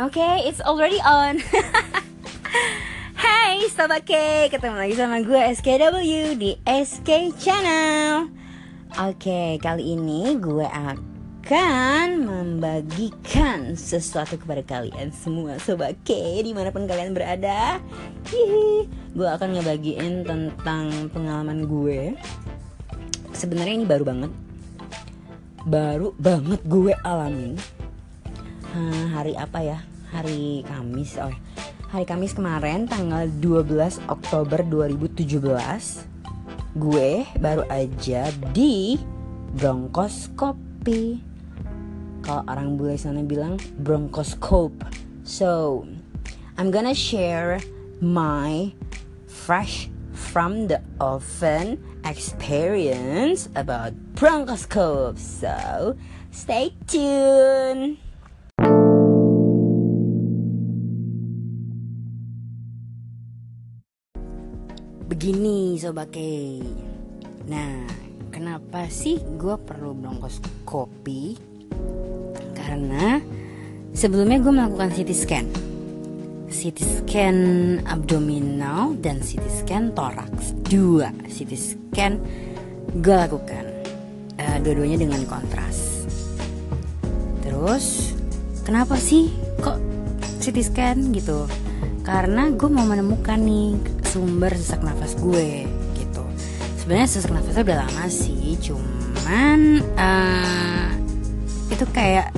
okay, it's already on. Hai Sobat K, ketemu lagi sama gue SKW di SK Channel. Oke, kali ini gue akan membagikan sesuatu kepada kalian semua Sobat K di mana pun kalian berada. Hihi. Gue akan ngebagiin tentang pengalaman gue. Sebenarnya ini baru banget. Baru banget gue alamin ha, Hari apa ya? Hari Kamis Oh hari Kamis kemarin tanggal 12 Oktober 2017 gue baru aja di bronkoskopi kalau orang bule sana bilang bronkoskop so I'm gonna share my fresh from the oven experience about bronchoscope so stay tuned Begini Sobat K. Nah kenapa sih gue perlu bronkoskopi Karena sebelumnya gue melakukan CT scan. CT scan abdominal dan CT scan toraks Dua CT scan gue lakukan. Uh, Dua-duanya dengan kontras. Terus kenapa sih kok CT scan gitu? Karena gue mau menemukan nih sumber sesak nafas gue gitu. Sebenarnya sesak nafasnya udah lama sih cuman uh, itu kayak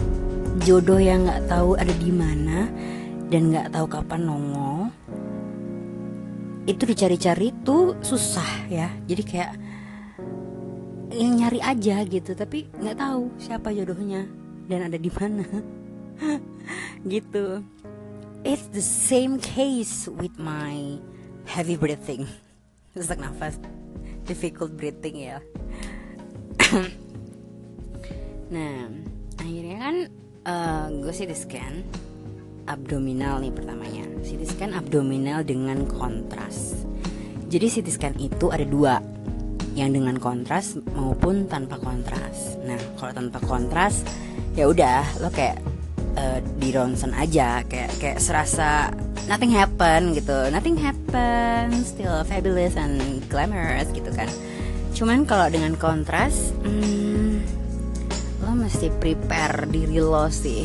jodoh yang nggak tahu ada di mana dan nggak tahu kapan nongol itu dicari-cari tuh susah ya. Jadi kayak nyari aja gitu tapi nggak tahu siapa jodohnya dan ada di mana. Gitu. It's the same case with my heavy breathing. Sesak nafas difficult breathing ya nah akhirnya kan uh, gue CT scan abdominal nih pertamanya. CT scan abdominal dengan kontras. Jadi CT scan itu ada dua yang dengan kontras maupun tanpa kontras. Nah kalau tanpa kontras ya udah lo kayak uh, di ronsen aja. Kayak kayak serasa nothing happen gitu. Nothing happen still fabulous and glamorous gitu kan. Cuman kalau dengan kontras hmm, lo mesti prepare diri lo sih.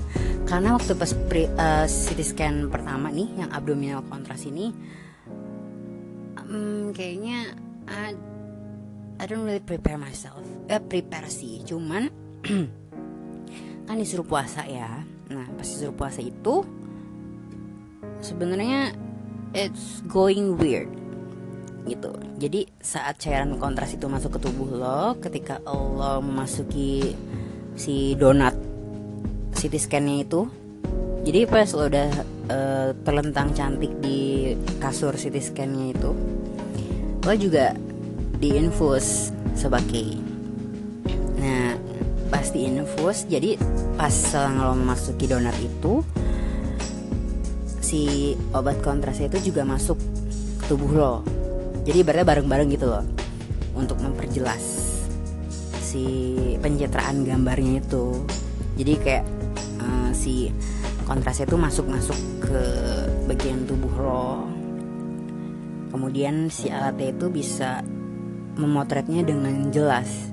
Karena waktu pas pre, uh, CT scan pertama nih yang abdominal kontras ini um, kayaknya I, I don't really prepare myself. Eh prepare sih. Cuman kan disuruh puasa ya. Nah pas disuruh puasa itu sebenarnya it's going weird gitu. Jadi saat cairan kontras itu masuk ke tubuh lo ketika lo memasuki si donat CT scan-nya itu jadi pas lo udah uh, terlentang cantik di kasur CT scan-nya itu lo juga diinfus sebagai pas diinfus jadi pas lo memasuki donat itu si obat kontrasnya itu juga masuk ke tubuh lo. Jadi ibaratnya bareng-bareng gitu loh untuk memperjelas si pencitraan gambarnya itu. Jadi kayak uh, si kontrasnya itu masuk-masuk ke bagian tubuh lo. Kemudian si alatnya itu bisa memotretnya dengan jelas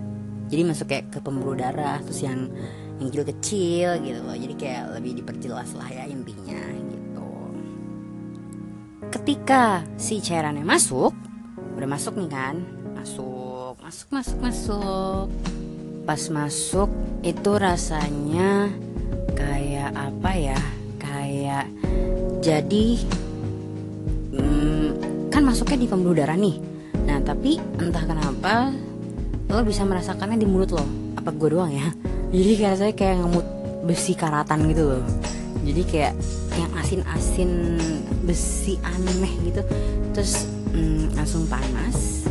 jadi masuk kayak ke pembuluh darah terus yang yang kecil-kecil gitu loh. Jadi kayak lebih diperjelas lah ya intinya ketika si cairannya masuk udah masuk nih kan? Masuk masuk masuk masuk. Pas masuk itu rasanya kayak apa ya? Kayak jadi hmm, kan masuknya di pembuluh darah nih. Nah tapi entah kenapa lo bisa merasakannya di mulut lo apa gue doang ya? Jadi kayak saya kayak ngemut besi karatan gitu loh. Jadi kayak yang asin-asin besi aneh gitu. Terus mm, langsung panas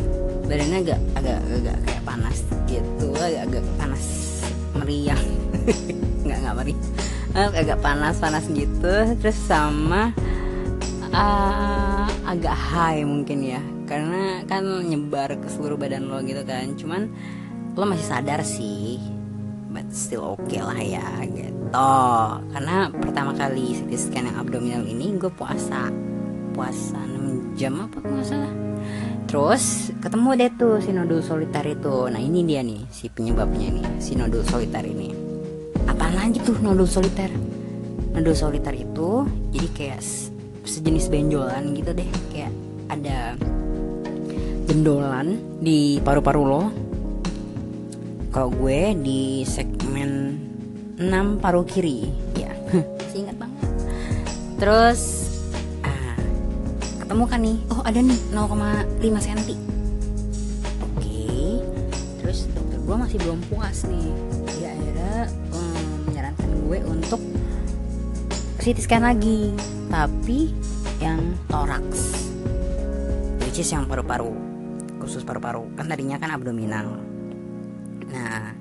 badannya agak agak agak kayak panas gitu agak agak panas meriang nggak nggak meriang agak panas panas gitu. Terus sama uh, agak high mungkin ya karena kan nyebar ke seluruh badan lo gitu kan. Cuman lo masih sadar sih but still oke okay lah ya gitu. Karena pertama kali CT scan yang abdominal ini gue puasa. Puasa 6 jam apa nggak salah. Terus ketemu deh tuh si nodul solitar itu. Nah ini dia nih si penyebabnya nih si nodul solitar ini. Apa lagi tuh nodul solitar nodul solitar itu jadi kayak sejenis benjolan gitu deh. Kayak ada jendolan di paru-paru lo. Kalau gue di segmen 6 paru kiri ya. Singkat banget. Terus ah, ketemu kan nih? Oh ada nih 0,5 cm. Oke. Terus dokter gue masih belum puas nih. Dia akhirnya um, menyarankan gue untuk CT scan lagi. Tapi yang toraks which is yang paru-paru khusus paru-paru. Kan tadinya kan abdominal. Nah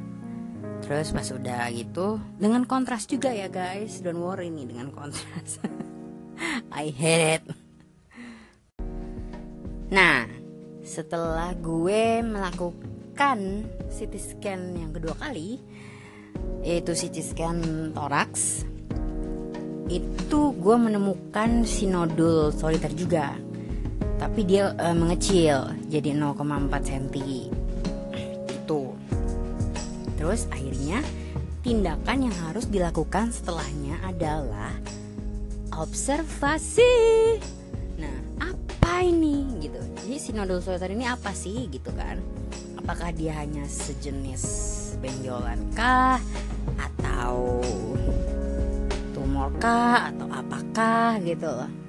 terus pas udah gitu dengan kontras juga ya guys. Don't worry nih dengan kontras. I hate it. Nah setelah gue melakukan CT scan yang kedua kali yaitu CT scan toraks itu gue menemukan sinodul soliter juga tapi dia uh, mengecil jadi 0,4 cm. Itu terus akhirnya tindakan yang harus dilakukan setelahnya adalah observasi. Nah apa ini? Gitu. Jadi sinodul soliter ini apa sih? Gitu kan. Apakah dia hanya sejenis benjolan kah? Atau tumor kah? Atau apakah? Gitu loh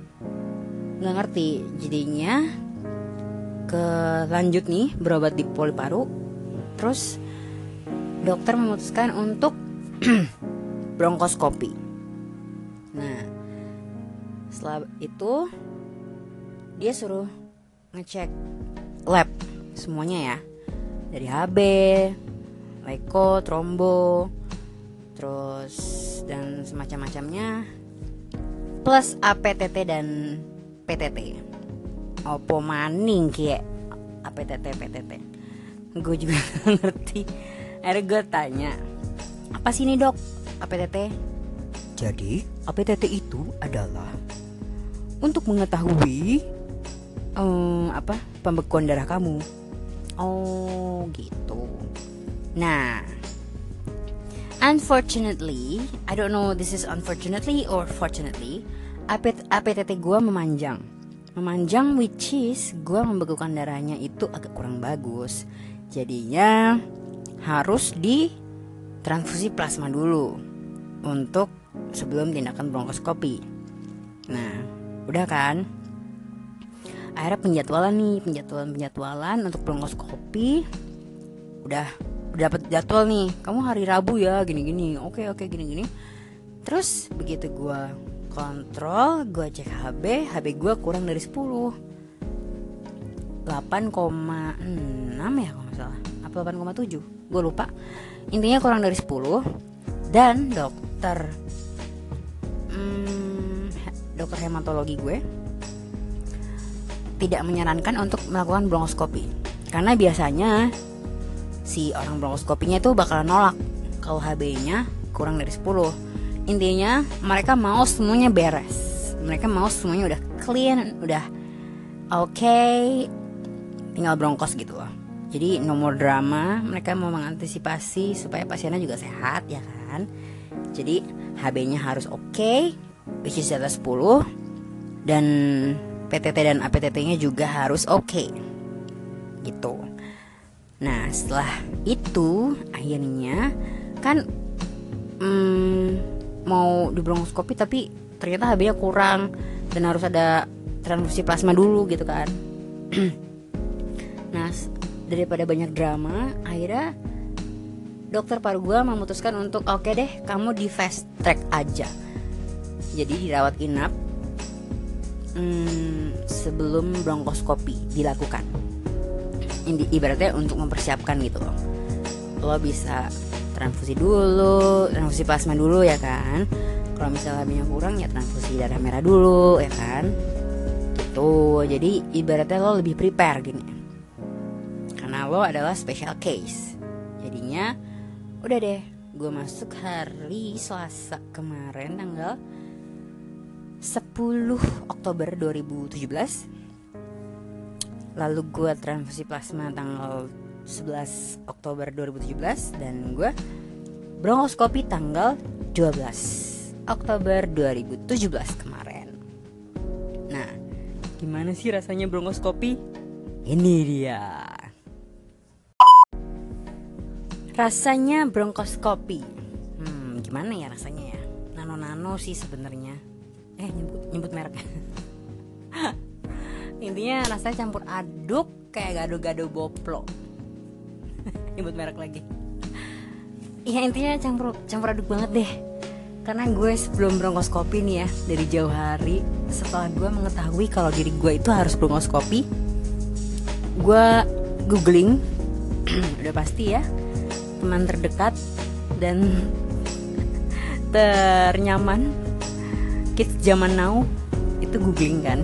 nggak ngerti. Jadinya ke lanjut nih berobat di poli paru terus dokter memutuskan untuk bronkoskopi. Nah setelah itu dia suruh ngecek lab semuanya ya. Dari HB, Leko, Trombo, terus dan semacam-macamnya plus APTT dan PTT opo maning kie APTT PTT gue juga ngerti. Akhirnya gue tanya apa sih ini dok? APTT jadi APTT itu adalah untuk mengetahui um, apa pembekuan darah kamu. Oh gitu. Nah Unfortunately, I don't know this is unfortunately or fortunately, APTT gue memanjang. Memanjang which is gue membekukan darahnya itu agak kurang bagus. Jadinya harus di transfusi plasma dulu untuk sebelum tindakan bronkoskopi. Nah, udah kan? Akhirnya penjadwalan nih, penjadwalan-penjadwalan untuk bronkoskopi udah dapat jadwal nih kamu hari Rabu ya gini gini oke oke gini gini terus begitu gue kontrol gue cek HB HB gue kurang dari 10 8,6 ya kalau nggak salah. Apa 8,7 gue lupa. Intinya kurang dari 10 dan dokter hmm, dokter hematologi gue tidak menyarankan untuk melakukan bronkoskopi karena biasanya si orang bronkoskopinya itu bakalan nolak kalau HB-nya kurang dari 10 intinya mereka mau semuanya beres. Mereka mau semuanya udah clean udah oke okay, tinggal bronkos gitu loh. Jadi nomor drama. Mereka mau mengantisipasi supaya pasiennya juga sehat ya kan? Jadi HB-nya harus oke okay, which is atas 10 dan PTT dan APTT-nya juga harus oke. Okay. gitu. Nah setelah itu akhirnya kan hmm, mau di bronkoskopi tapi ternyata HB-nya kurang dan harus ada transfusi plasma dulu gitu kan. nah daripada banyak drama akhirnya dokter paru gue memutuskan untuk oke okay deh kamu di fast track aja. Jadi dirawat inap hmm, sebelum bronkoskopi dilakukan ibaratnya untuk mempersiapkan gitu loh lo bisa transfusi dulu transfusi plasma dulu ya kan. Kalau misalnya minyak kurang ya transfusi darah merah dulu ya kan. Gitu. Jadi ibaratnya lo lebih prepare gini. Karena lo adalah special case. Jadinya udah deh gue masuk hari Selasa kemarin tanggal 10 Oktober 2017 lalu gue transfusi plasma tanggal 11 Oktober 2017 dan gue bronkoskopi tanggal 12 Oktober 2017 kemarin. Nah gimana sih rasanya bronkoskopi? Ini dia. Rasanya bronkoskopi. Hmm gimana ya rasanya ya? Nano-nano sih sebenarnya. Eh nyebut nyebut merek. Intinya rasanya campur aduk kayak gado-gado boplo nyebut merek lagi. Ya intinya campur campur aduk banget deh. Karena gue sebelum bronkoskopi nih ya dari jauh hari setelah gue mengetahui kalau diri gue itu harus bronkoskopi gue googling udah pasti ya teman terdekat dan ternyaman kids zaman now itu googling kan.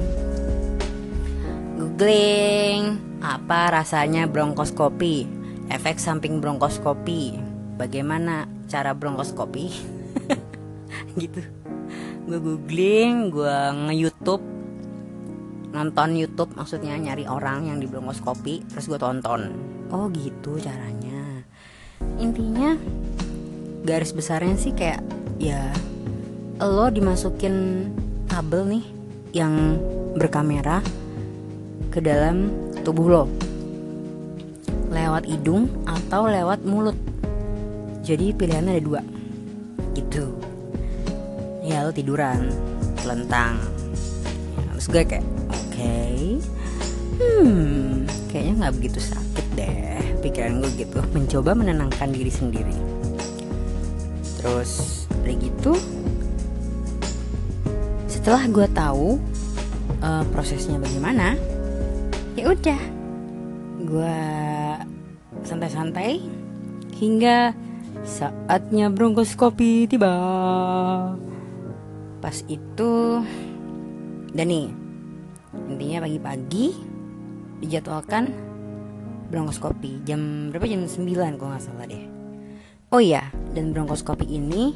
Googling apa rasanya bronkoskopi efek samping bronkoskopi bagaimana cara bronkoskopi gitu. Gue googling gue nge YouTube nonton YouTube maksudnya nyari orang yang di bronkoskopi terus gue tonton. Oh gitu caranya. Intinya garis besarnya sih kayak ya lo dimasukin kabel nih yang berkamera ke dalam tubuh lo lewat hidung atau lewat mulut. Jadi pilihannya ada dua. Gitu. Ya lo tiduran telentang ya, terus gue kayak oke. Okay. hmm kayaknya nggak begitu sakit deh pikiran gue gitu. Mencoba menenangkan diri sendiri. Terus dari gitu setelah gue tahu uh, prosesnya bagaimana ya udah. Gue santai-santai hingga saatnya bronkoskopi tiba. Pas itu dan nih intinya pagi-pagi dijadwalkan bronkoskopi jam berapa? Jam 9 kalau nggak salah deh. Oh iya dan bronkoskopi ini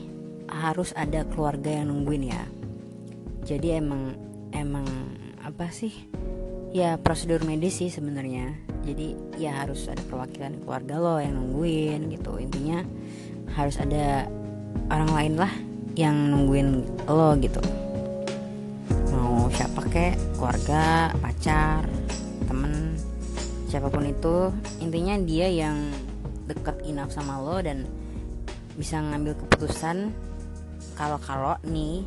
harus ada keluarga yang nungguin ya. Jadi emang emang apa sih ya prosedur medis sih sebenarnya. Jadi ya harus ada perwakilan keluarga lo yang nungguin gitu. Intinya harus ada orang lain lah yang nungguin lo gitu. Mau siapa kek keluarga pacar temen siapa pun itu intinya dia yang deket enough sama lo dan bisa ngambil keputusan kalau kalau nih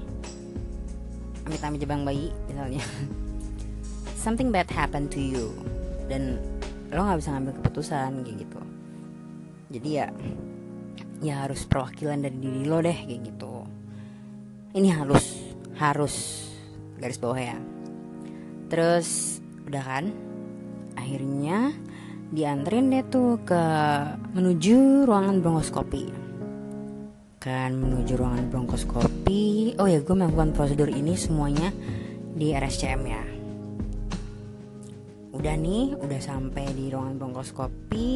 amit-amit jebang bayi misalnya something bad happen to you dan lo nggak bisa ngambil keputusan kayak gitu. Jadi ya ya harus perwakilan dari diri lo deh kayak gitu. Ini harus harus garis bawah ya. Terus udah kan? Akhirnya dianterin deh tuh ke menuju ruangan bronkoskopi akan menuju ruangan bronkoskopi. Oh ya, gue melakukan prosedur ini semuanya di RSCM ya. Udah nih, udah sampai di ruangan bronkoskopi.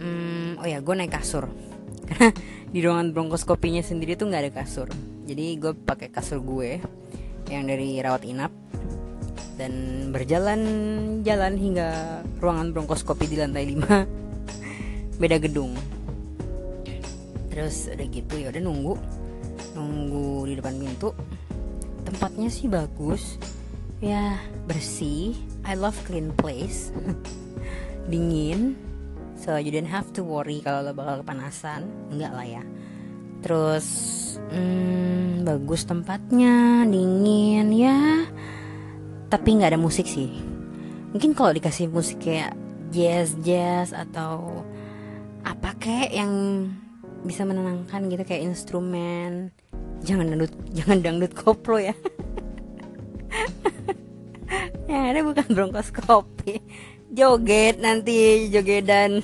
Hmm, oh ya, gue naik kasur. Karena di ruangan bronkoskopinya sendiri tuh nggak ada kasur. Jadi gue pakai kasur gue yang dari rawat inap dan berjalan jalan hingga ruangan bronkoskopi di lantai 5 beda gedung terus udah gitu ya udah nunggu nunggu di depan pintu tempatnya sih bagus ya bersih I love clean place. Dingin. So you don't have to worry kalau lo bakal kepanasan. Enggak lah ya. Terus hmm, bagus tempatnya dingin ya. Tapi nggak ada musik sih. Mungkin kalau dikasih musik kayak jazz jazz atau apa kayak yang bisa menenangkan gitu kayak instrumen. Jangan dangdut jangan dangdut koplo ya ya ada bukan bronkoskopi joget nanti jogedan.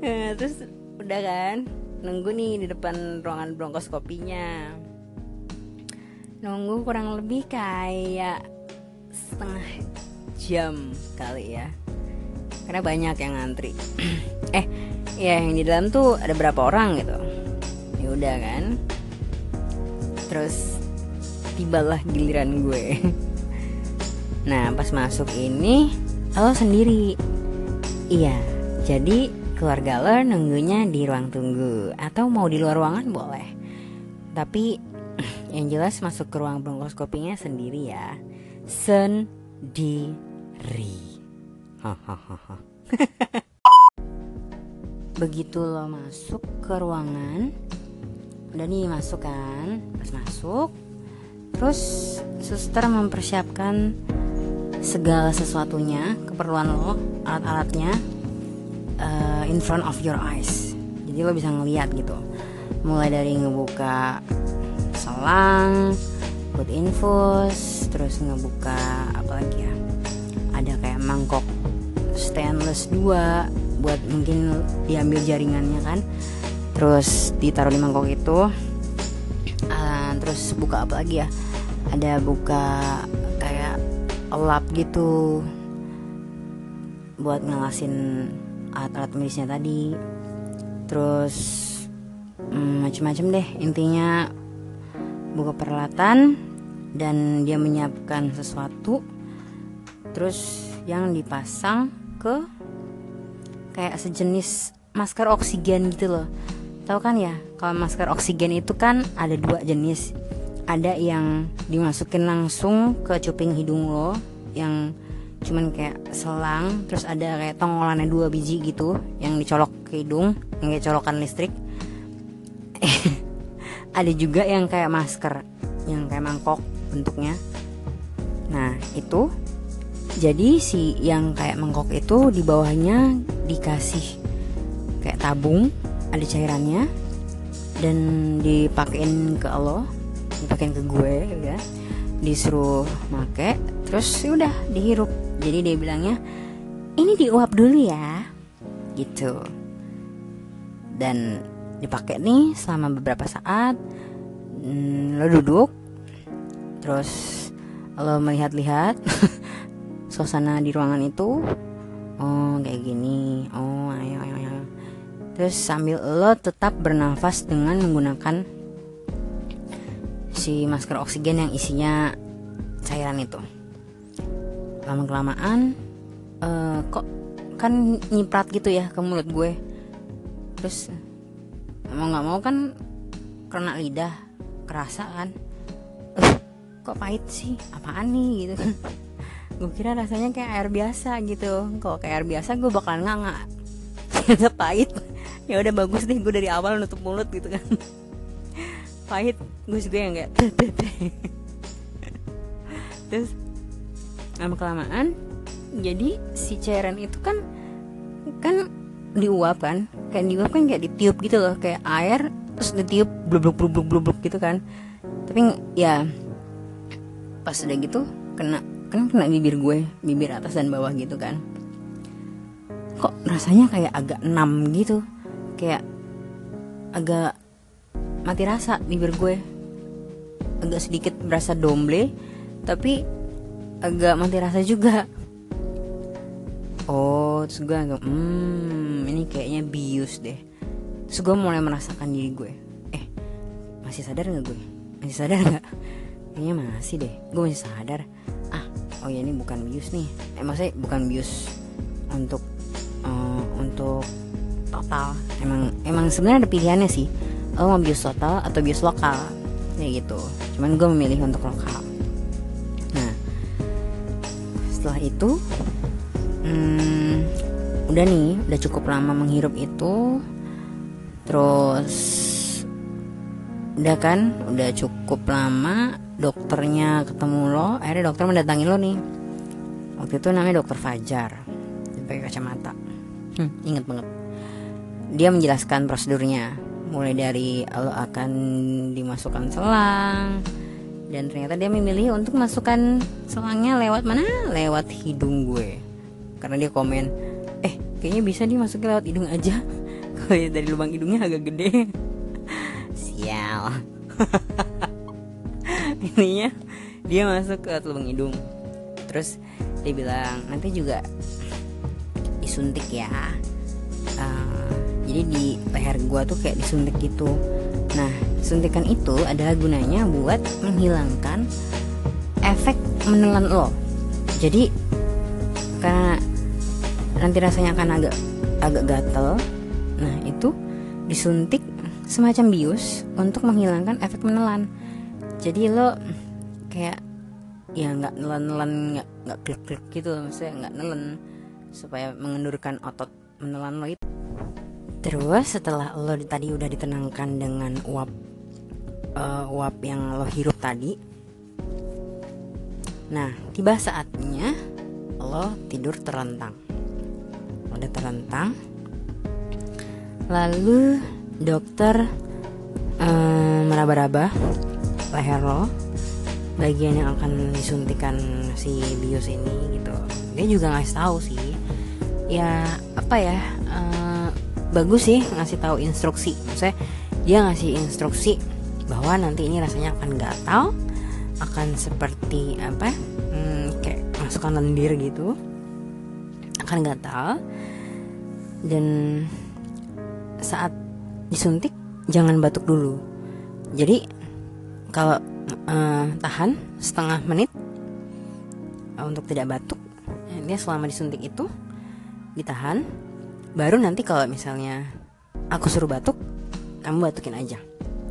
Nah, terus udah kan nunggu nih di depan ruangan bronkoskopinya nunggu kurang lebih kayak setengah jam kali ya. Karena banyak yang ngantri. Eh ya yang di dalam tuh ada berapa orang gitu. Ya udah kan. Terus tibalah giliran gue nah pas masuk ini lo sendiri. Iya jadi keluarga lo nunggunya di ruang tunggu. Atau mau di luar ruangan boleh. Tapi yang jelas masuk ke ruang bronkoskopinya sendiri ya. Sendiri. Hahaha. Begitu lo masuk ke ruangan udah nih masuk kan? Pas masuk terus suster mempersiapkan segala sesuatunya keperluan lo alat-alatnya uh, in front of your eyes. Jadi lo bisa ngeliat gitu. Mulai dari ngebuka selang buat infus terus ngebuka apa lagi ya? Ada kayak mangkok stainless 2 buat mungkin diambil jaringannya kan. Terus ditaruh di mangkok itu. Uh, terus buka apa lagi ya? Ada buka kayak lap gitu buat ngelasin alat-alat medisnya tadi. Terus hmm, macem-macem deh. Intinya buka peralatan dan dia menyiapkan sesuatu. Terus yang dipasang ke kayak sejenis masker oksigen gitu loh. Tahu kan ya kalau masker oksigen itu kan ada dua jenis ada yang dimasukin langsung ke cuping hidung lo yang cuman kayak selang terus ada kayak tongolannya dua biji gitu yang dicolok ke hidung yang kayak colokan listrik. Ada juga yang kayak masker yang kayak mangkok bentuknya. Nah itu jadi si yang kayak mangkok itu di bawahnya dikasih kayak tabung ada cairannya dan dipakein ke lo dipakein ke gue ya. Disuruh make terus ya udah dihirup. Jadi dia bilangnya ini diuap dulu ya. Gitu. Dan dipakai nih selama beberapa saat hmm, lo duduk terus lo melihat-lihat suasana di ruangan itu. Oh kayak gini. Oh ayo ayo ayo. Terus sambil lo tetap bernafas dengan menggunakan si masker oksigen yang isinya cairan itu. Lama kelamaan uh, kok kan nyiprat gitu ya ke mulut gue. Terus mau nggak mau kan kena lidah kerasa kan. Uh, kok pahit sih? Apaan nih gitu. Gue kira rasanya kayak air biasa gitu. Kalau kayak air biasa gue bakal nggak ternyata pahit. Ya udah bagus nih gue dari awal nutup mulut gitu kan pahit gue juga yang kayak terus lama kelamaan jadi si cairan itu kan kan diuap kan? Kayak diuap kan kayak ditiup gitu loh kayak air terus ditiup blub blub blub blub gitu kan. Tapi ya pas udah gitu kena kan kena bibir gue bibir atas dan bawah gitu kan. Kok rasanya kayak agak enam gitu kayak agak mati rasa bibir gue. Agak sedikit berasa domble tapi agak mati rasa juga. Oh terus gue agak hmm ini kayaknya bius deh. Terus gue mulai merasakan diri gue. Eh masih sadar nggak gue? Masih sadar nggak? Kayaknya masih deh. Gue masih sadar. Oh ya ini bukan bius nih. Eh maksudnya bukan bius untuk uh, untuk total. Emang emang sebenarnya ada pilihannya sih lo mau bius total atau bius lokal? Kayak gitu. Cuman gue memilih untuk lokal. Nah setelah itu hmm, udah nih udah cukup lama menghirup itu. Terus udah kan udah cukup lama dokternya ketemu lo. Akhirnya dokter mendatangi lo nih. Waktu itu namanya dokter Fajar. Dia pakai kacamata. Hmm, inget banget. Dia menjelaskan prosedurnya mulai dari lo akan dimasukkan selang dan ternyata dia memilih untuk masukkan selangnya lewat mana? Lewat hidung gue. Karena dia komen eh kayaknya bisa dimasukin lewat hidung aja. Kalau dari lubang hidungnya agak gede. Sial. Ininya dia masuk ke lubang hidung. Terus dia bilang nanti juga disuntik ya. Uh, jadi di leher gue tuh kayak disuntik gitu. Nah suntikan itu adalah gunanya buat menghilangkan efek menelan lo. Jadi karena nanti rasanya akan agak agak gatel nah itu disuntik semacam bius untuk menghilangkan efek menelan. Jadi lo kayak ya nggak nelen-nelen nggak nggak klik-klik gitu maksudnya nggak nelen supaya mengendurkan otot menelan lo itu terus setelah lo tadi udah ditenangkan dengan uap uh, uap yang lo hirup tadi nah tiba saatnya lo tidur terlentang udah terlentang lalu dokter um, meraba-raba leher lo bagian yang akan disuntikan si bios ini gitu. Dia juga ngasih tahu sih ya apa ya uh, bagus sih ngasih tahu instruksi. Saya dia ngasih instruksi bahwa nanti ini rasanya akan gatal akan seperti apa hmm, kayak masukkan lendir gitu akan gatal. Dan saat disuntik jangan batuk dulu. Jadi kalau uh, tahan setengah menit uh, untuk tidak batuk dia selama disuntik itu ditahan baru nanti kalau misalnya aku suruh batuk kamu batukin aja.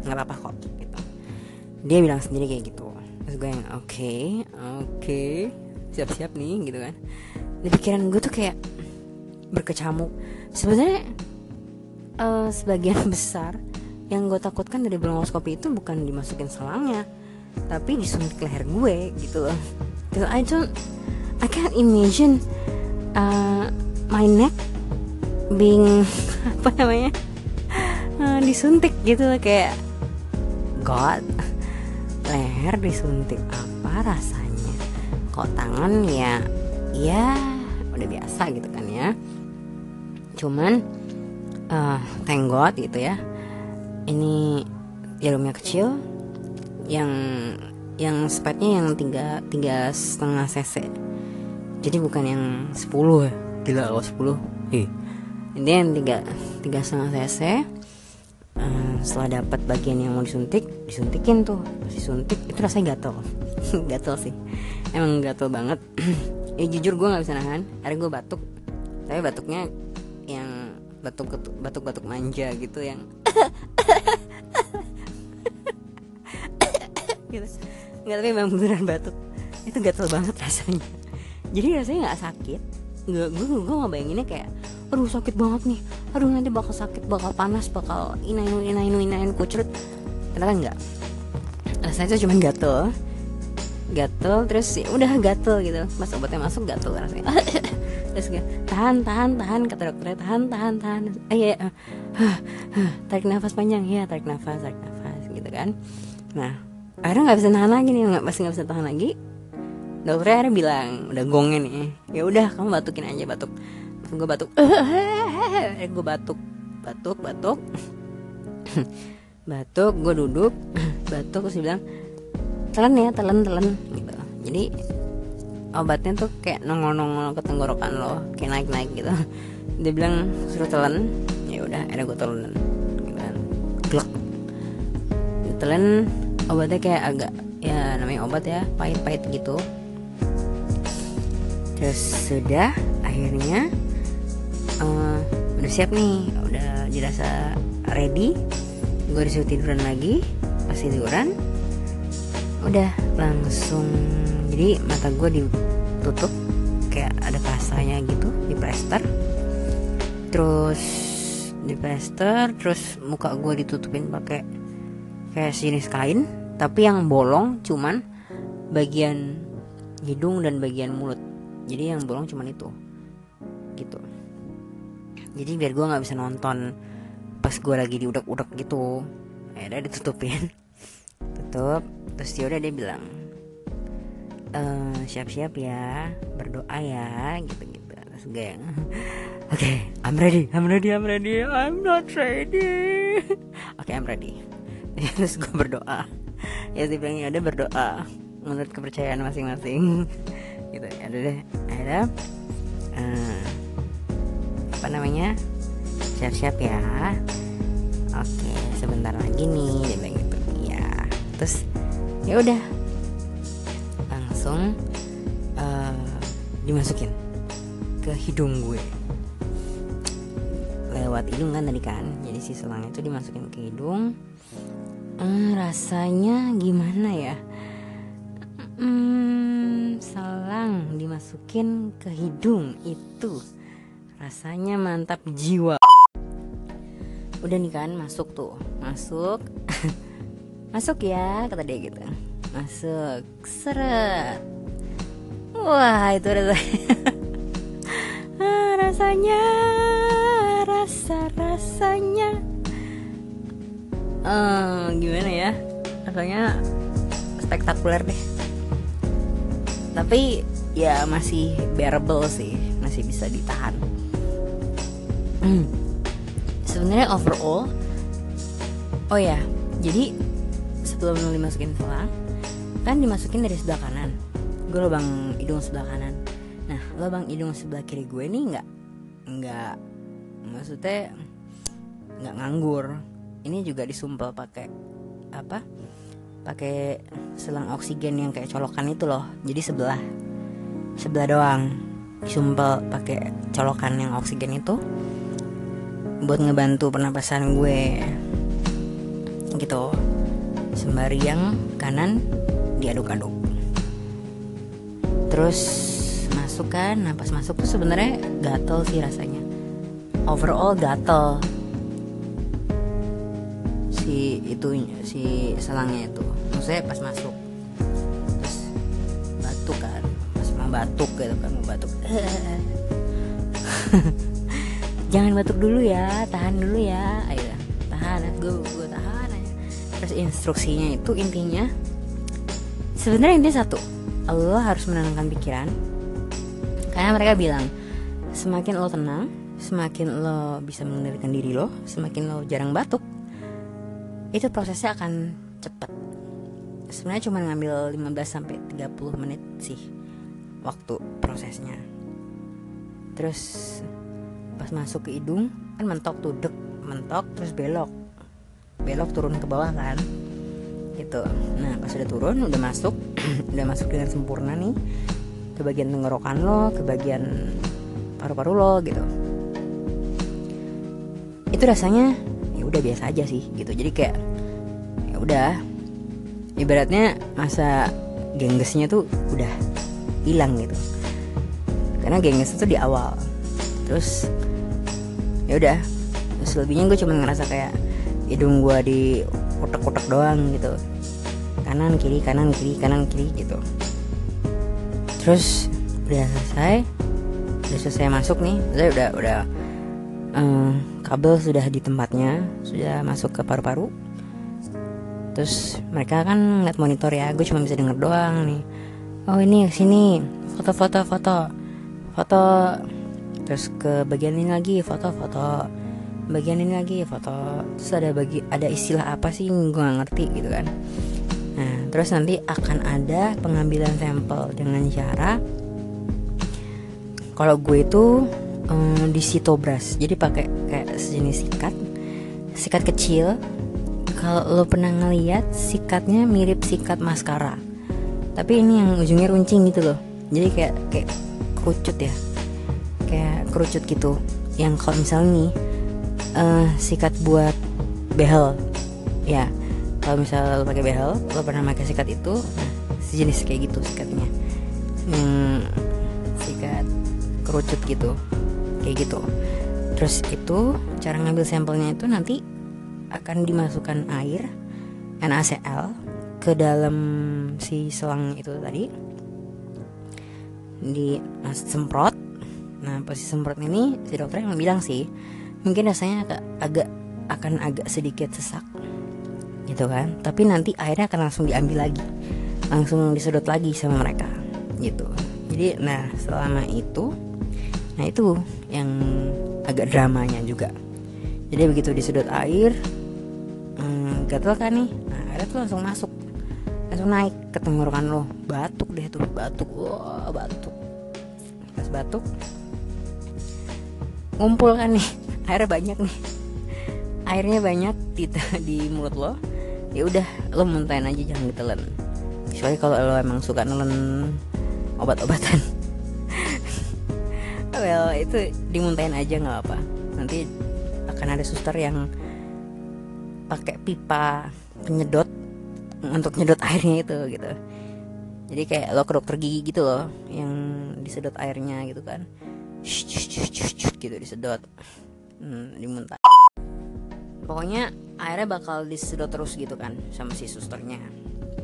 Nggak apa-apa kok gitu. Dia bilang sendiri kayak gitu. Terus gue yang oke okay, oke okay, siap-siap nih gitu kan. Di pikiran gue tuh kayak berkecamuk sebenarnya uh, sebagian besar yang gue takutkan dari bronkoskopi itu bukan dimasukin selangnya tapi disuntik leher gue gitu loh. I don't I can't imagine uh, my neck being apa namanya? Uh, disuntik gitu loh kayak God leher disuntik apa rasanya? Kok tangan ya ya udah biasa gitu kan ya. Cuman uh, thank God gitu ya ini jarumnya kecil yang yang spetnya yang tiga tiga setengah cc. Jadi bukan yang 10 ya? Gila kalau 10 Ih. Ini yang tiga tiga setengah cc. Uh, setelah dapat bagian yang mau disuntik disuntikin tuh disuntik itu rasanya gatel. Gatel sih emang gatel banget. Ya jujur gue nggak bisa nahan akhirnya gue batuk. Tapi batuknya yang batuk batuk batuk manja gitu yang gitu. Nggak tapi memang beneran batuk. Itu gatel banget rasanya. Jadi rasanya nggak sakit. Nggak gue gue nggak bayanginnya kayak aduh sakit banget nih. Aduh nanti bakal sakit bakal panas bakal inainu inainu inainu kucrut. Ternyata enggak? Rasanya itu cuma gatel. Gatel terus ya udah gatel gitu. Pas obatnya masuk gatel rasanya. Terus kayak tahan tahan tahan kata dokternya. Tahan tahan tahan. Eh ya uh, tarik nafas panjang. Ya tarik nafas tarik nafas gitu kan. Nah akhirnya nggak bisa tahan lagi nih nggak masih nggak bisa tahan lagi. Dokternya akhirnya bilang udah gongnya nih. Ya udah kamu batukin aja batuk gue batuk. Eh gue batuk. Batuk batuk. Batuk gue duduk. Batuk terus bilang telan ya telan telan. Gitu. Jadi obatnya tuh kayak nongol-nongol ke tenggorokan lo kayak naik-naik gitu. Dia bilang suruh telan. Ya udah ada gue telan gitu kan telan obatnya kayak agak ya namanya obat ya pahit-pahit gitu. Terus sudah akhirnya uh, udah siap nih udah dirasa ready. Gue disuruh tiduran lagi pas tiduran udah langsung jadi mata gue ditutup kayak ada pasanya gitu di plester. Terus di plester terus muka gue ditutupin pakai kayak sejenis kain tapi yang bolong cuman bagian hidung dan bagian mulut. Jadi yang bolong cuman itu gitu jadi biar gue nggak bisa nonton pas gue lagi diudak-udak gitu. Akhirnya ditutupin. Tutup. Terus dia udah dia bilang e, siap-siap ya berdoa ya gitu gitu terus gue yang oke okay, I'm ready I'm ready I'm ready I'm not ready. Oke okay, I'm ready. Terus gue berdoa. Ya sih bilang ya udah berdoa menurut kepercayaan masing-masing. Gitu. Ya deh akhirnya uh, apa namanya siap-siap ya. Oke sebentar lagi nih dia bilang gitu ya. Terus ya udah. Langsung uh, dimasukin ke hidung gue. Lewat hidung kan tadi kan? Jadi si selangnya itu dimasukin ke hidung. Hmm, rasanya gimana ya? Hmm, selang dimasukin ke hidung itu rasanya mantap jiwa. Udah nih kan masuk tuh. Masuk. Masuk ya kata dia gitu. Masuk. Seret. Wah itu rasanya ah, rasanya rasa rasanya. Uh, gimana ya? Rasanya spektakuler deh. Tapi ya masih bearable sih. Masih bisa ditahan hmm. sebenarnya overall oh ya jadi sebelum lu dimasukin selang kan dimasukin dari sebelah kanan. Gue lubang hidung sebelah kanan. Nah lubang hidung sebelah kiri gue nih nggak nggak maksudnya nggak nganggur. Ini juga disumpel pakai apa? Pakai selang oksigen yang kayak colokan itu loh. Jadi sebelah sebelah doang. Disumpel pakai colokan yang oksigen itu buat ngebantu pernapasan gue. Gitu. Sembari yang kanan diaduk-aduk. Terus masuk kan nah pas masuk tuh sebenarnya gatel sih rasanya. Overall gatel. Si itu si selangnya itu. Maksudnya pas masuk. Terus batuk kan pas mau batuk gitu kan mau batuk jangan batuk dulu ya tahan dulu ya. Ayo tahan gue gue tahan aja. terus instruksinya itu intinya sebenarnya ini satu Allah harus menenangkan pikiran. Karena mereka bilang semakin lo tenang semakin lo bisa mengendalikan diri lo semakin lo jarang batuk itu prosesnya akan cepet. Sebenarnya cuma ngambil 15 sampai 30 menit sih waktu prosesnya. Terus pas masuk ke hidung kan mentok tuh dek mentok terus belok. Belok turun ke bawah kan gitu. Nah pas udah turun udah masuk udah masuk dengan sempurna nih. Ke bagian tenggorokan lo ke bagian paru-paru lo gitu. Itu rasanya ya udah biasa aja sih gitu. Jadi kayak ya udah. Ibaratnya masa genggesnya tuh udah hilang gitu. Karena gengges itu di awal terus ya udah. Selebihnya gue cuma ngerasa kayak hidung gue di kotak-kotak doang gitu. Kanan kiri kanan kiri kanan kiri gitu. Terus udah selesai. Udah selesai masuk nih. Saya udah udah um, kabel sudah di tempatnya. Sudah masuk ke paru-paru. Terus mereka kan ngeliat monitor ya. Gue cuma bisa denger doang nih. Oh ini sini. Foto-foto foto. Foto terus ke bagian ini lagi foto-foto bagian ini lagi foto. Terus ada bagi ada istilah apa sih gue gak ngerti gitu kan. Nah terus nanti akan ada pengambilan sampel dengan cara kalau gue itu um, di sitobras. Jadi pakai kayak sejenis sikat. Sikat kecil. Kalau lo pernah ngeliat sikatnya mirip sikat maskara. Tapi ini yang ujungnya runcing gitu loh. Jadi kayak kayak kerucut ya kayak kerucut gitu. Yang kalau misalnya nih uh, sikat buat behel. Ya kalau misalnya lo pakai behel lo pernah pakai sikat itu nah sejenis kayak gitu sikatnya. Yang sikat kerucut gitu kayak gitu. Terus itu cara ngambil sampelnya itu nanti akan dimasukkan air NaCl ke dalam si selang itu tadi. Di semprot nah pas semprot ini si dokter yang bilang sih mungkin rasanya agak, agak akan agak sedikit sesak gitu kan? Tapi nanti airnya akan langsung diambil lagi langsung disedot lagi sama mereka gitu. Jadi nah selama itu nah itu yang agak dramanya juga. Jadi begitu disedot air hmm, gatel kan nih? Nah airnya tuh langsung masuk langsung naik ke tenggorokan lo. Batuk deh tuh batuk wah batuk. Pas batuk ngumpul kan nih. Airnya banyak nih. Airnya banyak di di mulut lo. Ya udah lo muntahin aja jangan ditelan. Kecuali kalau lo emang suka nelen obat-obatan. Well itu dimuntahin aja nggak apa nanti akan ada suster yang pakai pipa penyedot untuk nyedot airnya itu gitu. Jadi kayak lo ke dokter gigi gitu loh yang disedot airnya gitu kan gitu disedot. Hmm, dimuntah. Pokoknya airnya bakal disedot terus gitu kan sama si susternya.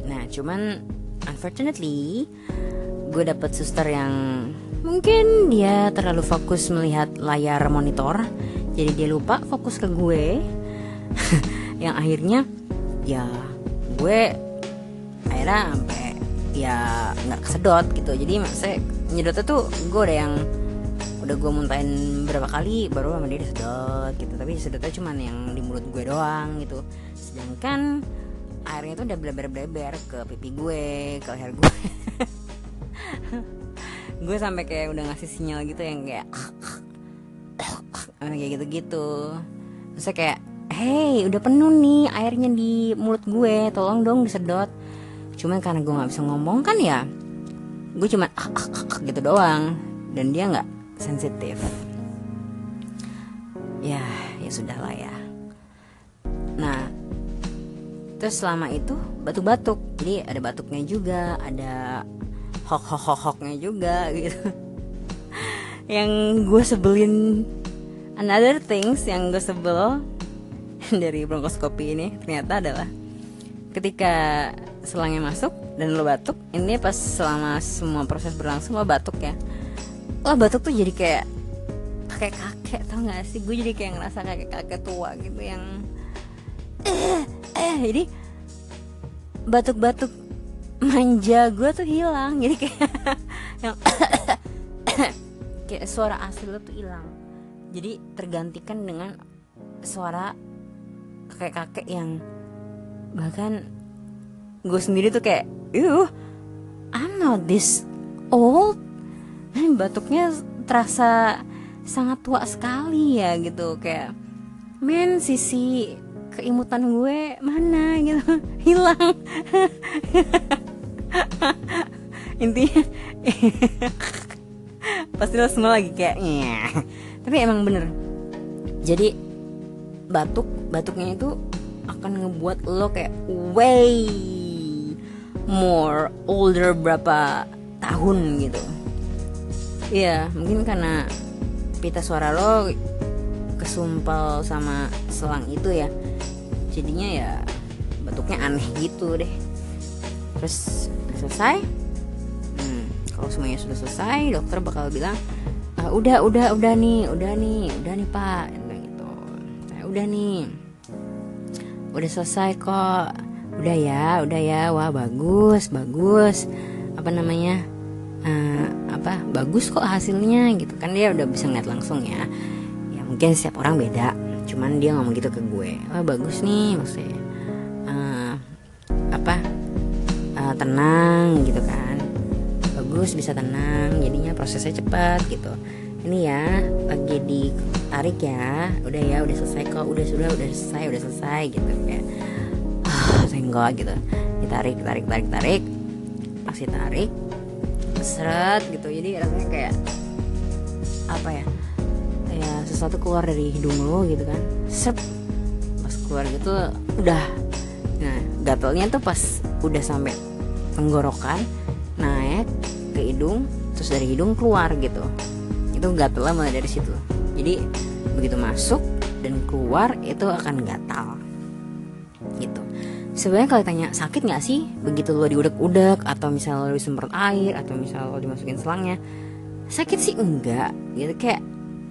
Nah cuman unfortunately gue dapet suster yang mungkin dia terlalu fokus melihat layar monitor jadi dia lupa fokus ke gue. Yang akhirnya ya gue akhirnya sampai ya nggak kesedot gitu. Jadi maksudnya nyedotnya tuh gue udah yang udah gue muntahin berapa kali baru sama dia disedot gitu. Tapi sedotnya cuman yang di mulut gue doang gitu. Sedangkan airnya tuh udah bleber-bleber ke pipi gue ke leher gue. Gue sampai kayak udah ngasih sinyal gitu yang kayak kayak gitu-gitu. Terus kayak hey udah penuh nih airnya di mulut gue tolong dong disedot. Cuman karena gue nggak bisa ngomong kan ya gue cuma ah, gitu doang. Dan dia nggak sensitif. Ya ya sudah lah ya. Nah terus selama itu batuk-batuk. Jadi ada batuknya juga ada hok hok hok hoknya juga gitu. Yang gue sebelin another things yang gue sebel dari bronkoskopi ini ternyata adalah ketika selangnya masuk dan lo batuk ini pas selama semua proses berlangsung lo batuk ya lo batuk tuh jadi kayak kakek kakek tau gak sih? Gue jadi kayak ngerasa kakek kakek tua gitu yang eh eh jadi batuk-batuk manja gue tuh hilang. Jadi kayak yang kayak suara asli lo tuh hilang. Jadi tergantikan dengan suara kakek-kakek yang bahkan gue sendiri tuh kayak uh I'm not this old batuknya terasa sangat tua sekali ya gitu. Kayak men sisi keimutan gue mana? Gitu. Hilang. Intinya pasti lo semua lagi kayak tapi emang bener. Jadi batuk batuknya itu akan ngebuat lo kayak way more older berapa tahun gitu Iya mungkin karena pita suara lo kesumpal sama selang itu ya jadinya ya bentuknya aneh gitu deh. Terus selesai? Hmm, kalau semuanya sudah selesai dokter bakal bilang ah, udah udah udah nih udah nih udah nih pak. Gitu. Nah, udah nih. Udah selesai kok. Udah ya udah ya. Wah bagus bagus. Apa namanya uh, apa bagus kok hasilnya gitu kan. Dia udah bisa ngeliat langsung ya. Ya mungkin setiap orang beda cuman dia ngomong gitu ke gue. Wah bagus nih maksudnya. Uh, apa uh, tenang gitu kan. Bagus bisa tenang jadinya prosesnya cepat gitu. Ini ya lagi ditarik ya udah ya udah selesai kok udah sudah udah selesai udah selesai gitu kayak ah tengok gitu. Ditarik tarik tarik tarik. Pasti tarik seret gitu. Jadi rasanya kayak apa ya ya sesuatu keluar dari hidung lo gitu kan. Sep pas keluar gitu udah. Nah gatelnya tuh pas udah sampai tenggorokan naik ke hidung terus dari hidung keluar gitu. Itu gatel mulai dari situ. Jadi begitu masuk dan keluar itu akan gatal sebenarnya kalau tanya sakit nggak sih? Begitu lo diudek-udek atau misalnya lo disemprot air atau misalnya lo dimasukin selangnya. Sakit sih enggak. Gitu kayak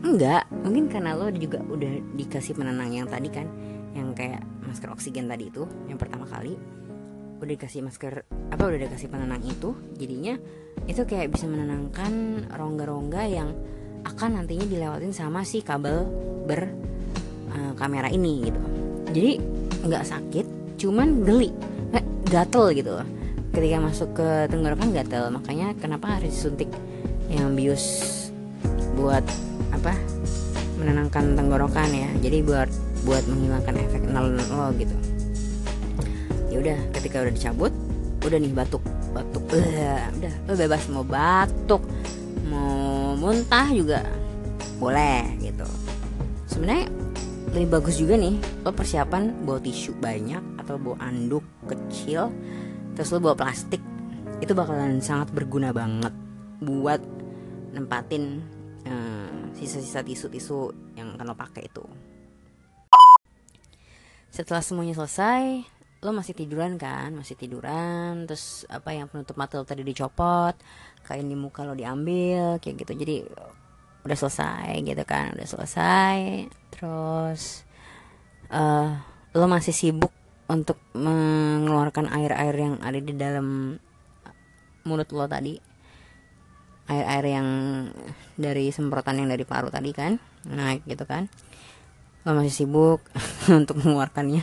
enggak. Mungkin karena lo juga udah dikasih penenang yang tadi kan yang kayak masker oksigen tadi itu yang pertama kali. Udah dikasih masker apa udah dikasih penenang itu jadinya itu kayak bisa menenangkan rongga-rongga yang akan nantinya dilewatin sama si kabel ber uh, kamera ini gitu. Jadi nggak sakit cuman geli. Eh, gatel gitu. Ketika masuk ke tenggorokan gatel makanya kenapa harus suntik yang bius buat apa menenangkan tenggorokan ya. Jadi buat buat menghilangkan efek nelen lo gitu. Ya udah ketika udah dicabut udah nih batuk batuk udah udah lo bebas mau batuk mau muntah juga boleh gitu. Sebenarnya lebih bagus juga nih lo persiapan bawa tisu banyak atau bawa anduk kecil terus lo bawa plastik. Itu bakalan sangat berguna banget buat nempatin uh, sisa-sisa tisu-tisu yang akan lo pakai itu. Setelah semuanya selesai lo masih tiduran kan? Masih tiduran terus apa yang penutup mata lo tadi dicopot kain di muka lo diambil kayak gitu. Jadi udah selesai gitu kan udah selesai terus uh, lo masih sibuk untuk mengeluarkan air-air yang ada di dalam mulut lo tadi? Air-air yang dari semprotan yang dari paru tadi kan? Naik gitu kan. Lo masih sibuk untuk mengeluarkannya.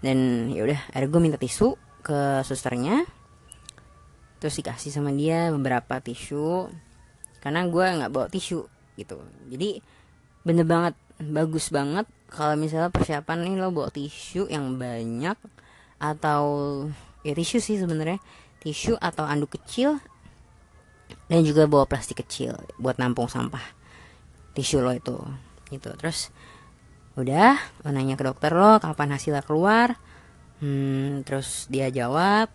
Dan ya udah akhirnya gue minta tisu ke susternya. Terus dikasih sama dia beberapa tisu. Karena gue nggak bawa tisu gitu. Jadi bener banget bagus banget. Kalau misalnya persiapan nih lo bawa tisu yang banyak atau ya tisu sih sebenarnya. Tisu atau anduk kecil dan juga bawa plastik kecil buat nampung sampah tisu lo itu gitu. Terus udah lo nanya ke dokter lo kapan hasilnya keluar hmm, terus dia jawab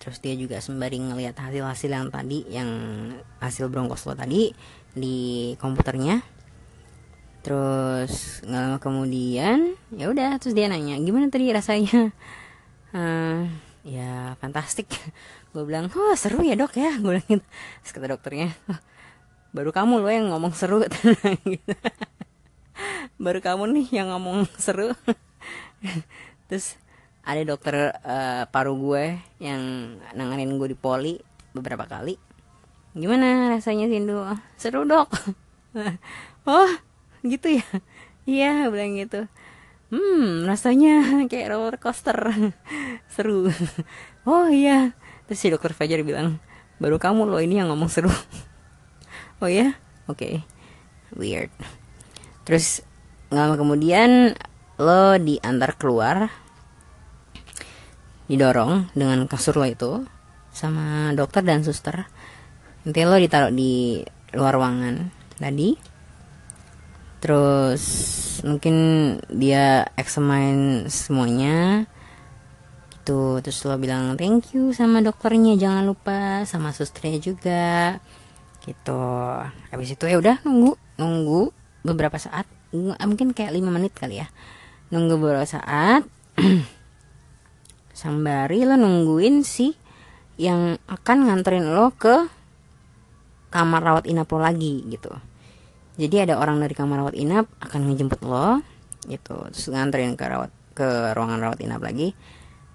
terus dia juga sembari ngelihat hasil-hasil yang tadi yang hasil bronkos lo tadi di komputernya terus nggak lama kemudian ya udah terus dia nanya gimana tadi rasanya? Uh, ya fantastik. Gue bilang oh seru ya dok ya. Gue bilang gitu. Terus kata dokternya baru kamu lo yang ngomong seru. Gitu. Baru kamu nih yang ngomong seru. Terus ada dokter uh, paru gue yang nanganin gue di poli beberapa kali. Gimana rasanya Sindu? Seru dok. Oh gitu ya. Iya bilang gitu. Hmm rasanya kayak roller coaster. Seru. Oh iya. Terus si dokter Fajar bilang baru kamu loh ini yang ngomong seru. Oh ya oke. Okay. weird. Terus nggak lama kemudian lo diantar keluar didorong dengan kasur lo itu sama dokter dan suster. Nanti lo ditaruh di luar ruangan tadi terus mungkin dia examine semuanya. Gitu. Terus lo bilang thank you sama dokternya jangan lupa sama susternya juga. Gitu. Habis itu ya udah nunggu nunggu beberapa saat. Mungkin kayak lima menit kali ya. Nunggu beberapa saat. Sambari lo nungguin si yang akan nganterin lo ke kamar rawat inap lagi gitu jadi ada orang dari kamar rawat inap akan ngejemput lo gitu. Terus nganterin ke rawat ke ruangan rawat inap lagi.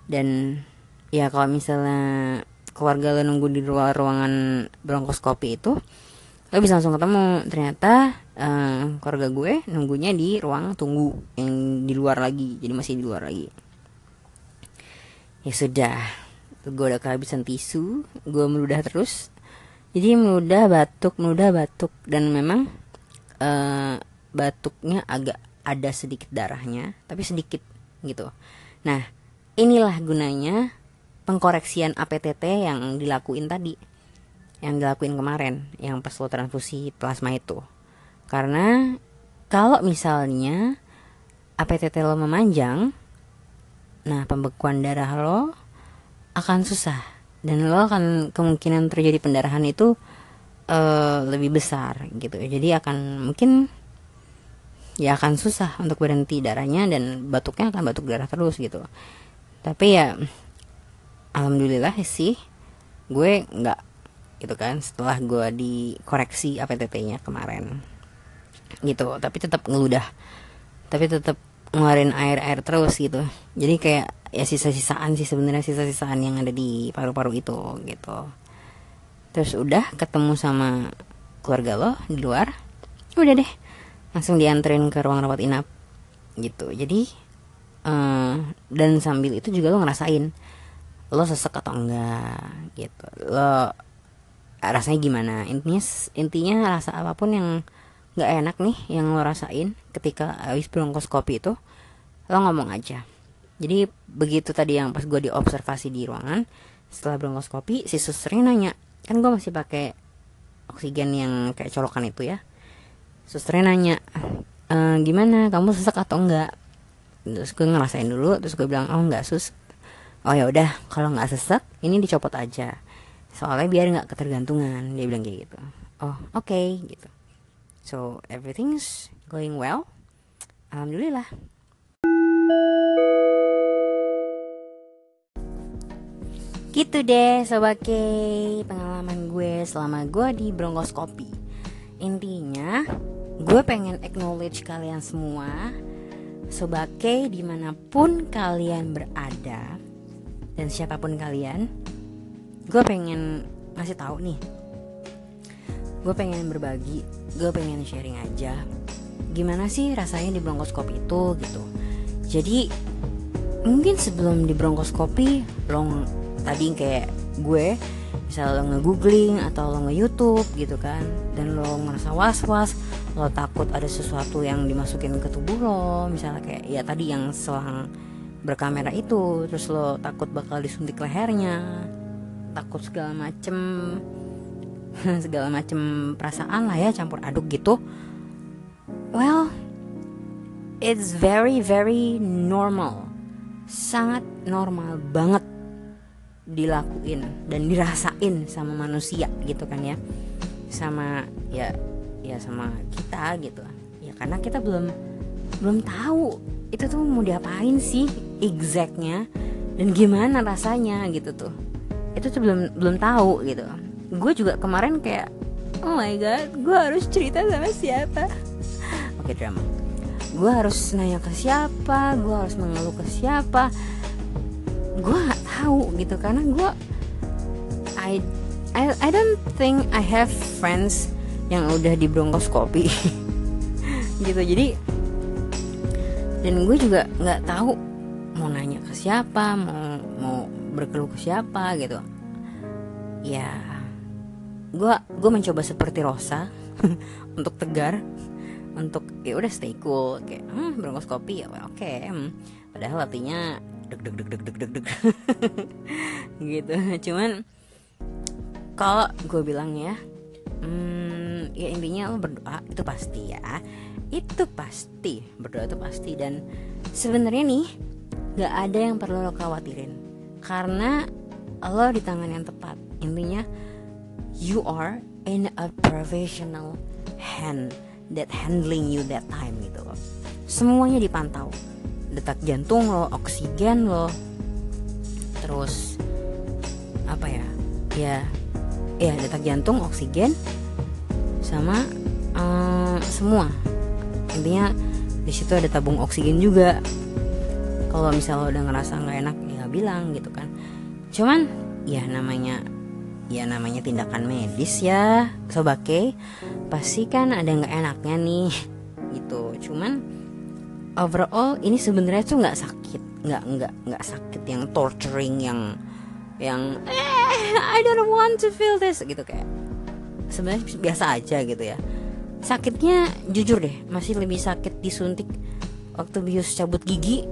Dan ya kalau misalnya keluarga lo nunggu di luar ruangan bronkoskopi itu lo bisa langsung ketemu. Ternyata uh, keluarga gue nunggunya di ruang tunggu yang di luar lagi jadi masih di luar lagi. Ya sudah gue udah kehabisan tisu gue meludah terus. Jadi meludah batuk meludah batuk. Dan memang uh, batuknya agak ada sedikit darahnya tapi sedikit gitu. Nah inilah gunanya pengkoreksian APTT yang dilakuin tadi yang dilakuin kemarin yang pas lo transfusi plasma itu. Karena kalau misalnya APTT lo memanjang nah pembekuan darah lo akan susah. Dan lo akan kemungkinan terjadi pendarahan itu uh, lebih besar gitu. Jadi akan mungkin ya akan susah untuk berhenti darahnya dan batuknya akan batuk darah terus gitu. Tapi ya alhamdulillah sih gue nggak gitu kan setelah gue dikoreksi APTT-nya kemarin. Gitu tapi tetap ngeludah. Tapi tetap ngeluarin air-air terus gitu. Jadi kayak ya sisa-sisaan sih sebenarnya sisa-sisaan yang ada di paru-paru itu gitu terus udah ketemu sama keluarga lo di luar udah deh langsung dianterin ke ruang rawat inap gitu. Jadi uh, dan sambil itu juga lo ngerasain lo sesek atau enggak gitu. Lo rasanya gimana? Intinya intinya rasa apa pun yang nggak enak nih yang lo rasain ketika habis bronkoskopi itu lo ngomong aja. Jadi begitu tadi yang pas gue diobservasi di ruangan setelah bronkoskopi si susternya nanya kan gue masih pakai oksigen yang kayak colokan itu ya. Susternya nanya e, gimana? Kamu sesak atau enggak? Terus gue ngerasain dulu terus gue bilang oh enggak sus. Oh ya udah kalau nggak sesak ini dicopot aja. Soalnya biar nggak ketergantungan. Dia bilang kayak gitu. Oh oke okay, gitu. So everything's going well. Alhamdulillah. Gitu deh Sobat K. Pengalaman gue selama gue di bronkoskopi Intinya Gue pengen acknowledge kalian semua Sobat K di mana pun kalian berada Dan siapa pun kalian Gue pengen ngasih tahu nih. Gue pengen berbagi gue pengen sharing aja. Gimana sih rasanya di bronkoskopi itu gitu. Jadi mungkin sebelum di bronkoskopi lo tadi kayak gue misal lo nge-googling atau lo nge-youtube gitu kan dan lo ngerasa was-was lo takut ada sesuatu yang dimasukin ke tubuh lo misalnya kayak ya tadi yang selang berkamera itu terus lo takut bakal disuntik lehernya takut segala macem segala macam perasaan lah ya campur aduk gitu. Well it's very very normal sangat normal banget dilakuin dan dirasain sama manusia gitu kan ya. Sama ya ya sama kita gitu. Ya karena kita belum belum tahu itu tuh mau diapain sih exactnya dan gimana rasanya gitu tuh. Itu tuh belum belum tahu gitu. Gue juga kemarin kayak oh my god gue harus cerita sama siapa? Oke okay, drama. Gue harus nanya ke siapa gue harus mengeluh ke siapa. Gue tahu gitu karena gue I, I I don't think I have friends yang udah di bronkoskopi gitu jadi dan gue juga nggak tahu mau nanya ke siapa mau mau berkeluh ke siapa gitu ya gue gue mencoba seperti Rosa untuk tegar untuk ya udah stay cool kayak hmm, bronkoskopi ya oke okay. hmm. padahal artinya deg deg deg deg deg deg deg. Gitu. Cuman kalau gue bilang ya hmm, ya intinya lo berdoa itu pasti ya. Itu pasti berdoa itu pasti. Dan sebenarnya nih gak ada yang perlu lo khawatirin. Karena lo di tangan yang tepat. Intinya you are in a professional hand that handling you that time gitu loh. Semuanya dipantau detak jantung lo oksigen lo. Terus apa ya? Ya ya detak jantung oksigen sama um, semua. Intinya di situ ada tabung oksigen juga. Kalau misalnya lo udah ngerasa nggak enak ya bilang gitu kan. Cuman ya namanya ya namanya tindakan medis ya sobake. Pasti kan ada nggak enaknya nih gitu. Cuman overall ini sebenarnya tuh nggak sakit. Nggak nggak nggak sakit yang torturing yang yang eh I don't want to feel this gitu kayak. Sebenarnya biasa aja gitu ya. Sakitnya jujur deh masih lebih sakit disuntik waktu bius cabut gigi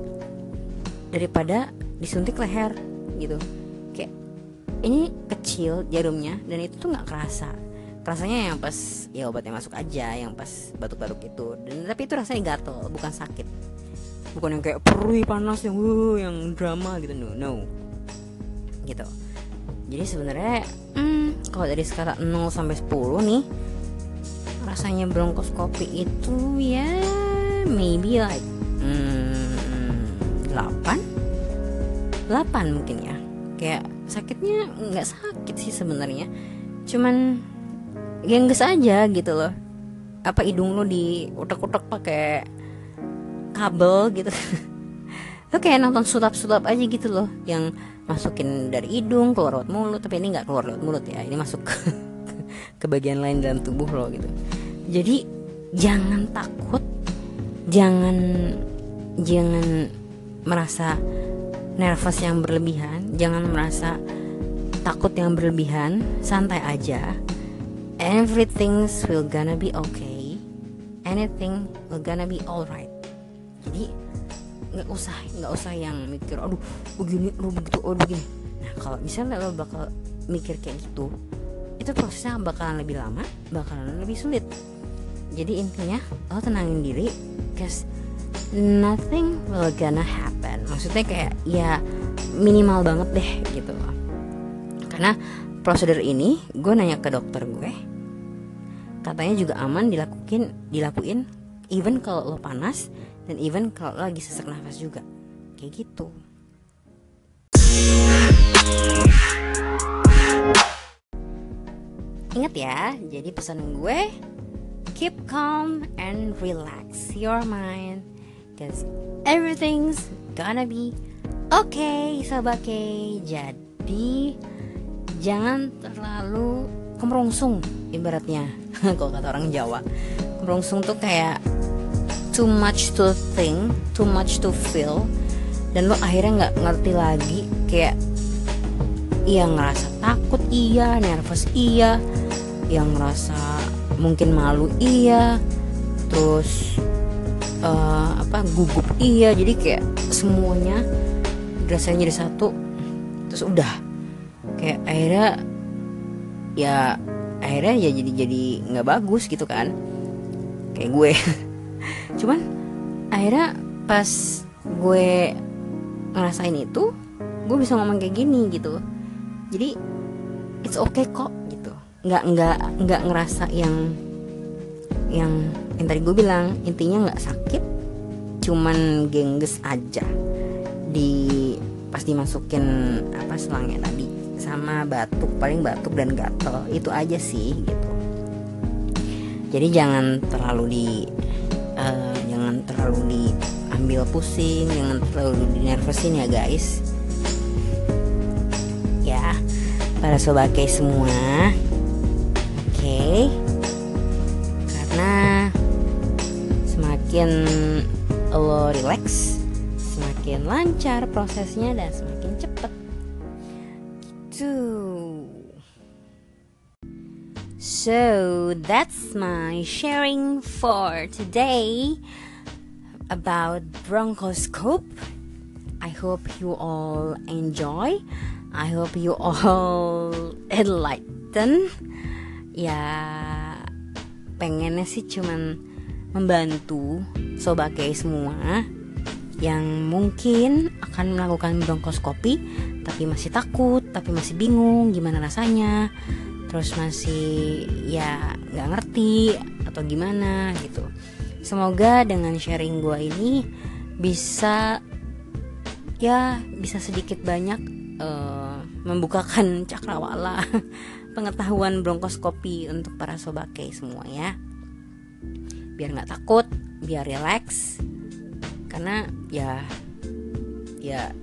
daripada disuntik leher gitu. Ini kecil jarumnya dan itu tuh nggak kerasa rasanya yang pas ya obatnya masuk aja yang pas batuk-batuk itu. Dan tapi itu rasanya gatel bukan sakit. Bukan yang kayak perih panas yang wuh yang drama gitu no no. Gitu. Jadi sebenarnya hmm, kalau dari skala 0 sampai 10 nih rasanya bronkoskopi itu ya maybe like hmm, 8 8 mungkin ya. Kayak sakitnya nggak sakit sih sebenarnya. Cuman gengges aja gitu loh. Apa hidung lo di utak-utak pakai kabel gitu. Lo kayak nonton sulap-sulap aja gitu loh. Yang masukin dari hidung keluar lewat mulut. Tapi ini nggak keluar lewat mulut ya. Ini masuk ke, ke bagian lain dalam tubuh lo gitu. Jadi jangan takut. Jangan jangan merasa nervous yang berlebihan, jangan merasa takut yang berlebihan, santai aja. Everything will gonna be okay. anything will gonna be alright. Jadi nggak usah nggak usah yang mikir aduh begini lo begitu oh begini. Nah kalau misalnya lo bakal mikir kayak gitu itu prosesnya bakalan lebih lama bakalan lebih sulit. Jadi intinya lo tenangin diri cause nothing will gonna happen. Maksudnya kayak ya minimal banget deh gitu. Karena prosedur ini gue nanya ke dokter gue katanya juga aman dilakuin dilakuin even kalau lo panas dan even kalau lo lagi sesak nafas juga. Kayak gitu. Ingat ya, jadi pesan gue keep calm and relax your mind. Cause everything's gonna be okay sobat K. Jadi jangan terlalu kemerungsung ibaratnya. Kalau kata orang Jawa. Kemerungsung tuh kayak too much to think, too much to feel. Dan lo akhirnya nggak ngerti lagi kayak iya ngerasa takut iya nervous iya. Yang ngerasa mungkin malu iya. Terus uh, apa gugup iya. Jadi kayak semuanya rasanya jadi satu. Terus udah. Kayak akhirnya ya akhirnya ya jadi jadi nggak bagus gitu kan. Kayak gue. Cuman akhirnya pas gue ngerasain itu gue bisa ngomong kayak gini gitu. Jadi it's okay kok gitu. Nggak nggak nggak ngerasa yang yang yang tadi gue bilang intinya nggak sakit cuman gengges aja di pas dimasukin apa selangnya tadi sama batuk paling batuk dan gatel. Itu aja sih gitu. Jadi jangan terlalu di uh, jangan terlalu diambil pusing jangan terlalu dinervosin ya guys. Para sobat semua. Oke. Okay. karena semakin lo relax semakin lancar prosesnya dan semakin cepet So that's my sharing for today about bronchoscope. I hope you all enjoy. I hope you all enlighten. Ya pengennya sih cuman membantu sobakai semua yang mungkin akan melakukan bronkoskopi tapi masih takut, tapi masih bingung gimana rasanya, terus masih ya nggak ngerti atau gimana gitu. Semoga dengan sharing gue ini bisa ya bisa sedikit banyak uh, membukakan cakrawala pengetahuan bronkoskopi untuk para sobake semua ya biar nggak takut biar relax karena ya ya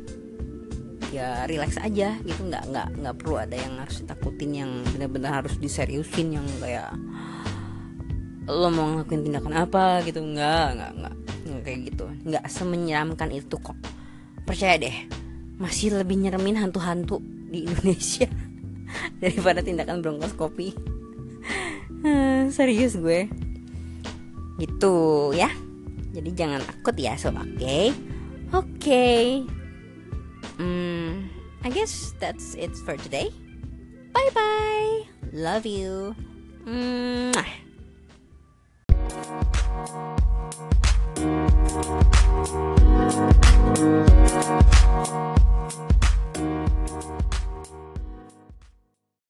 ya relax aja gitu. Nggak nggak nggak perlu ada yang harus ditakutin yang benar-benar harus diseriusin yang kayak lo mau ngelakuin tindakan apa? gitu. Nggak nggak nggak kayak gitu. Nggak semenyeramkan itu kok. Percaya deh masih lebih nyeremin hantu-hantu di Indonesia daripada tindakan bronkoskopi serius gue. Gitu ya. Jadi jangan takut ya sob oke? Okay? oke. okay. Mm, I guess that's it for today. Bye bye. Love you. Mwah.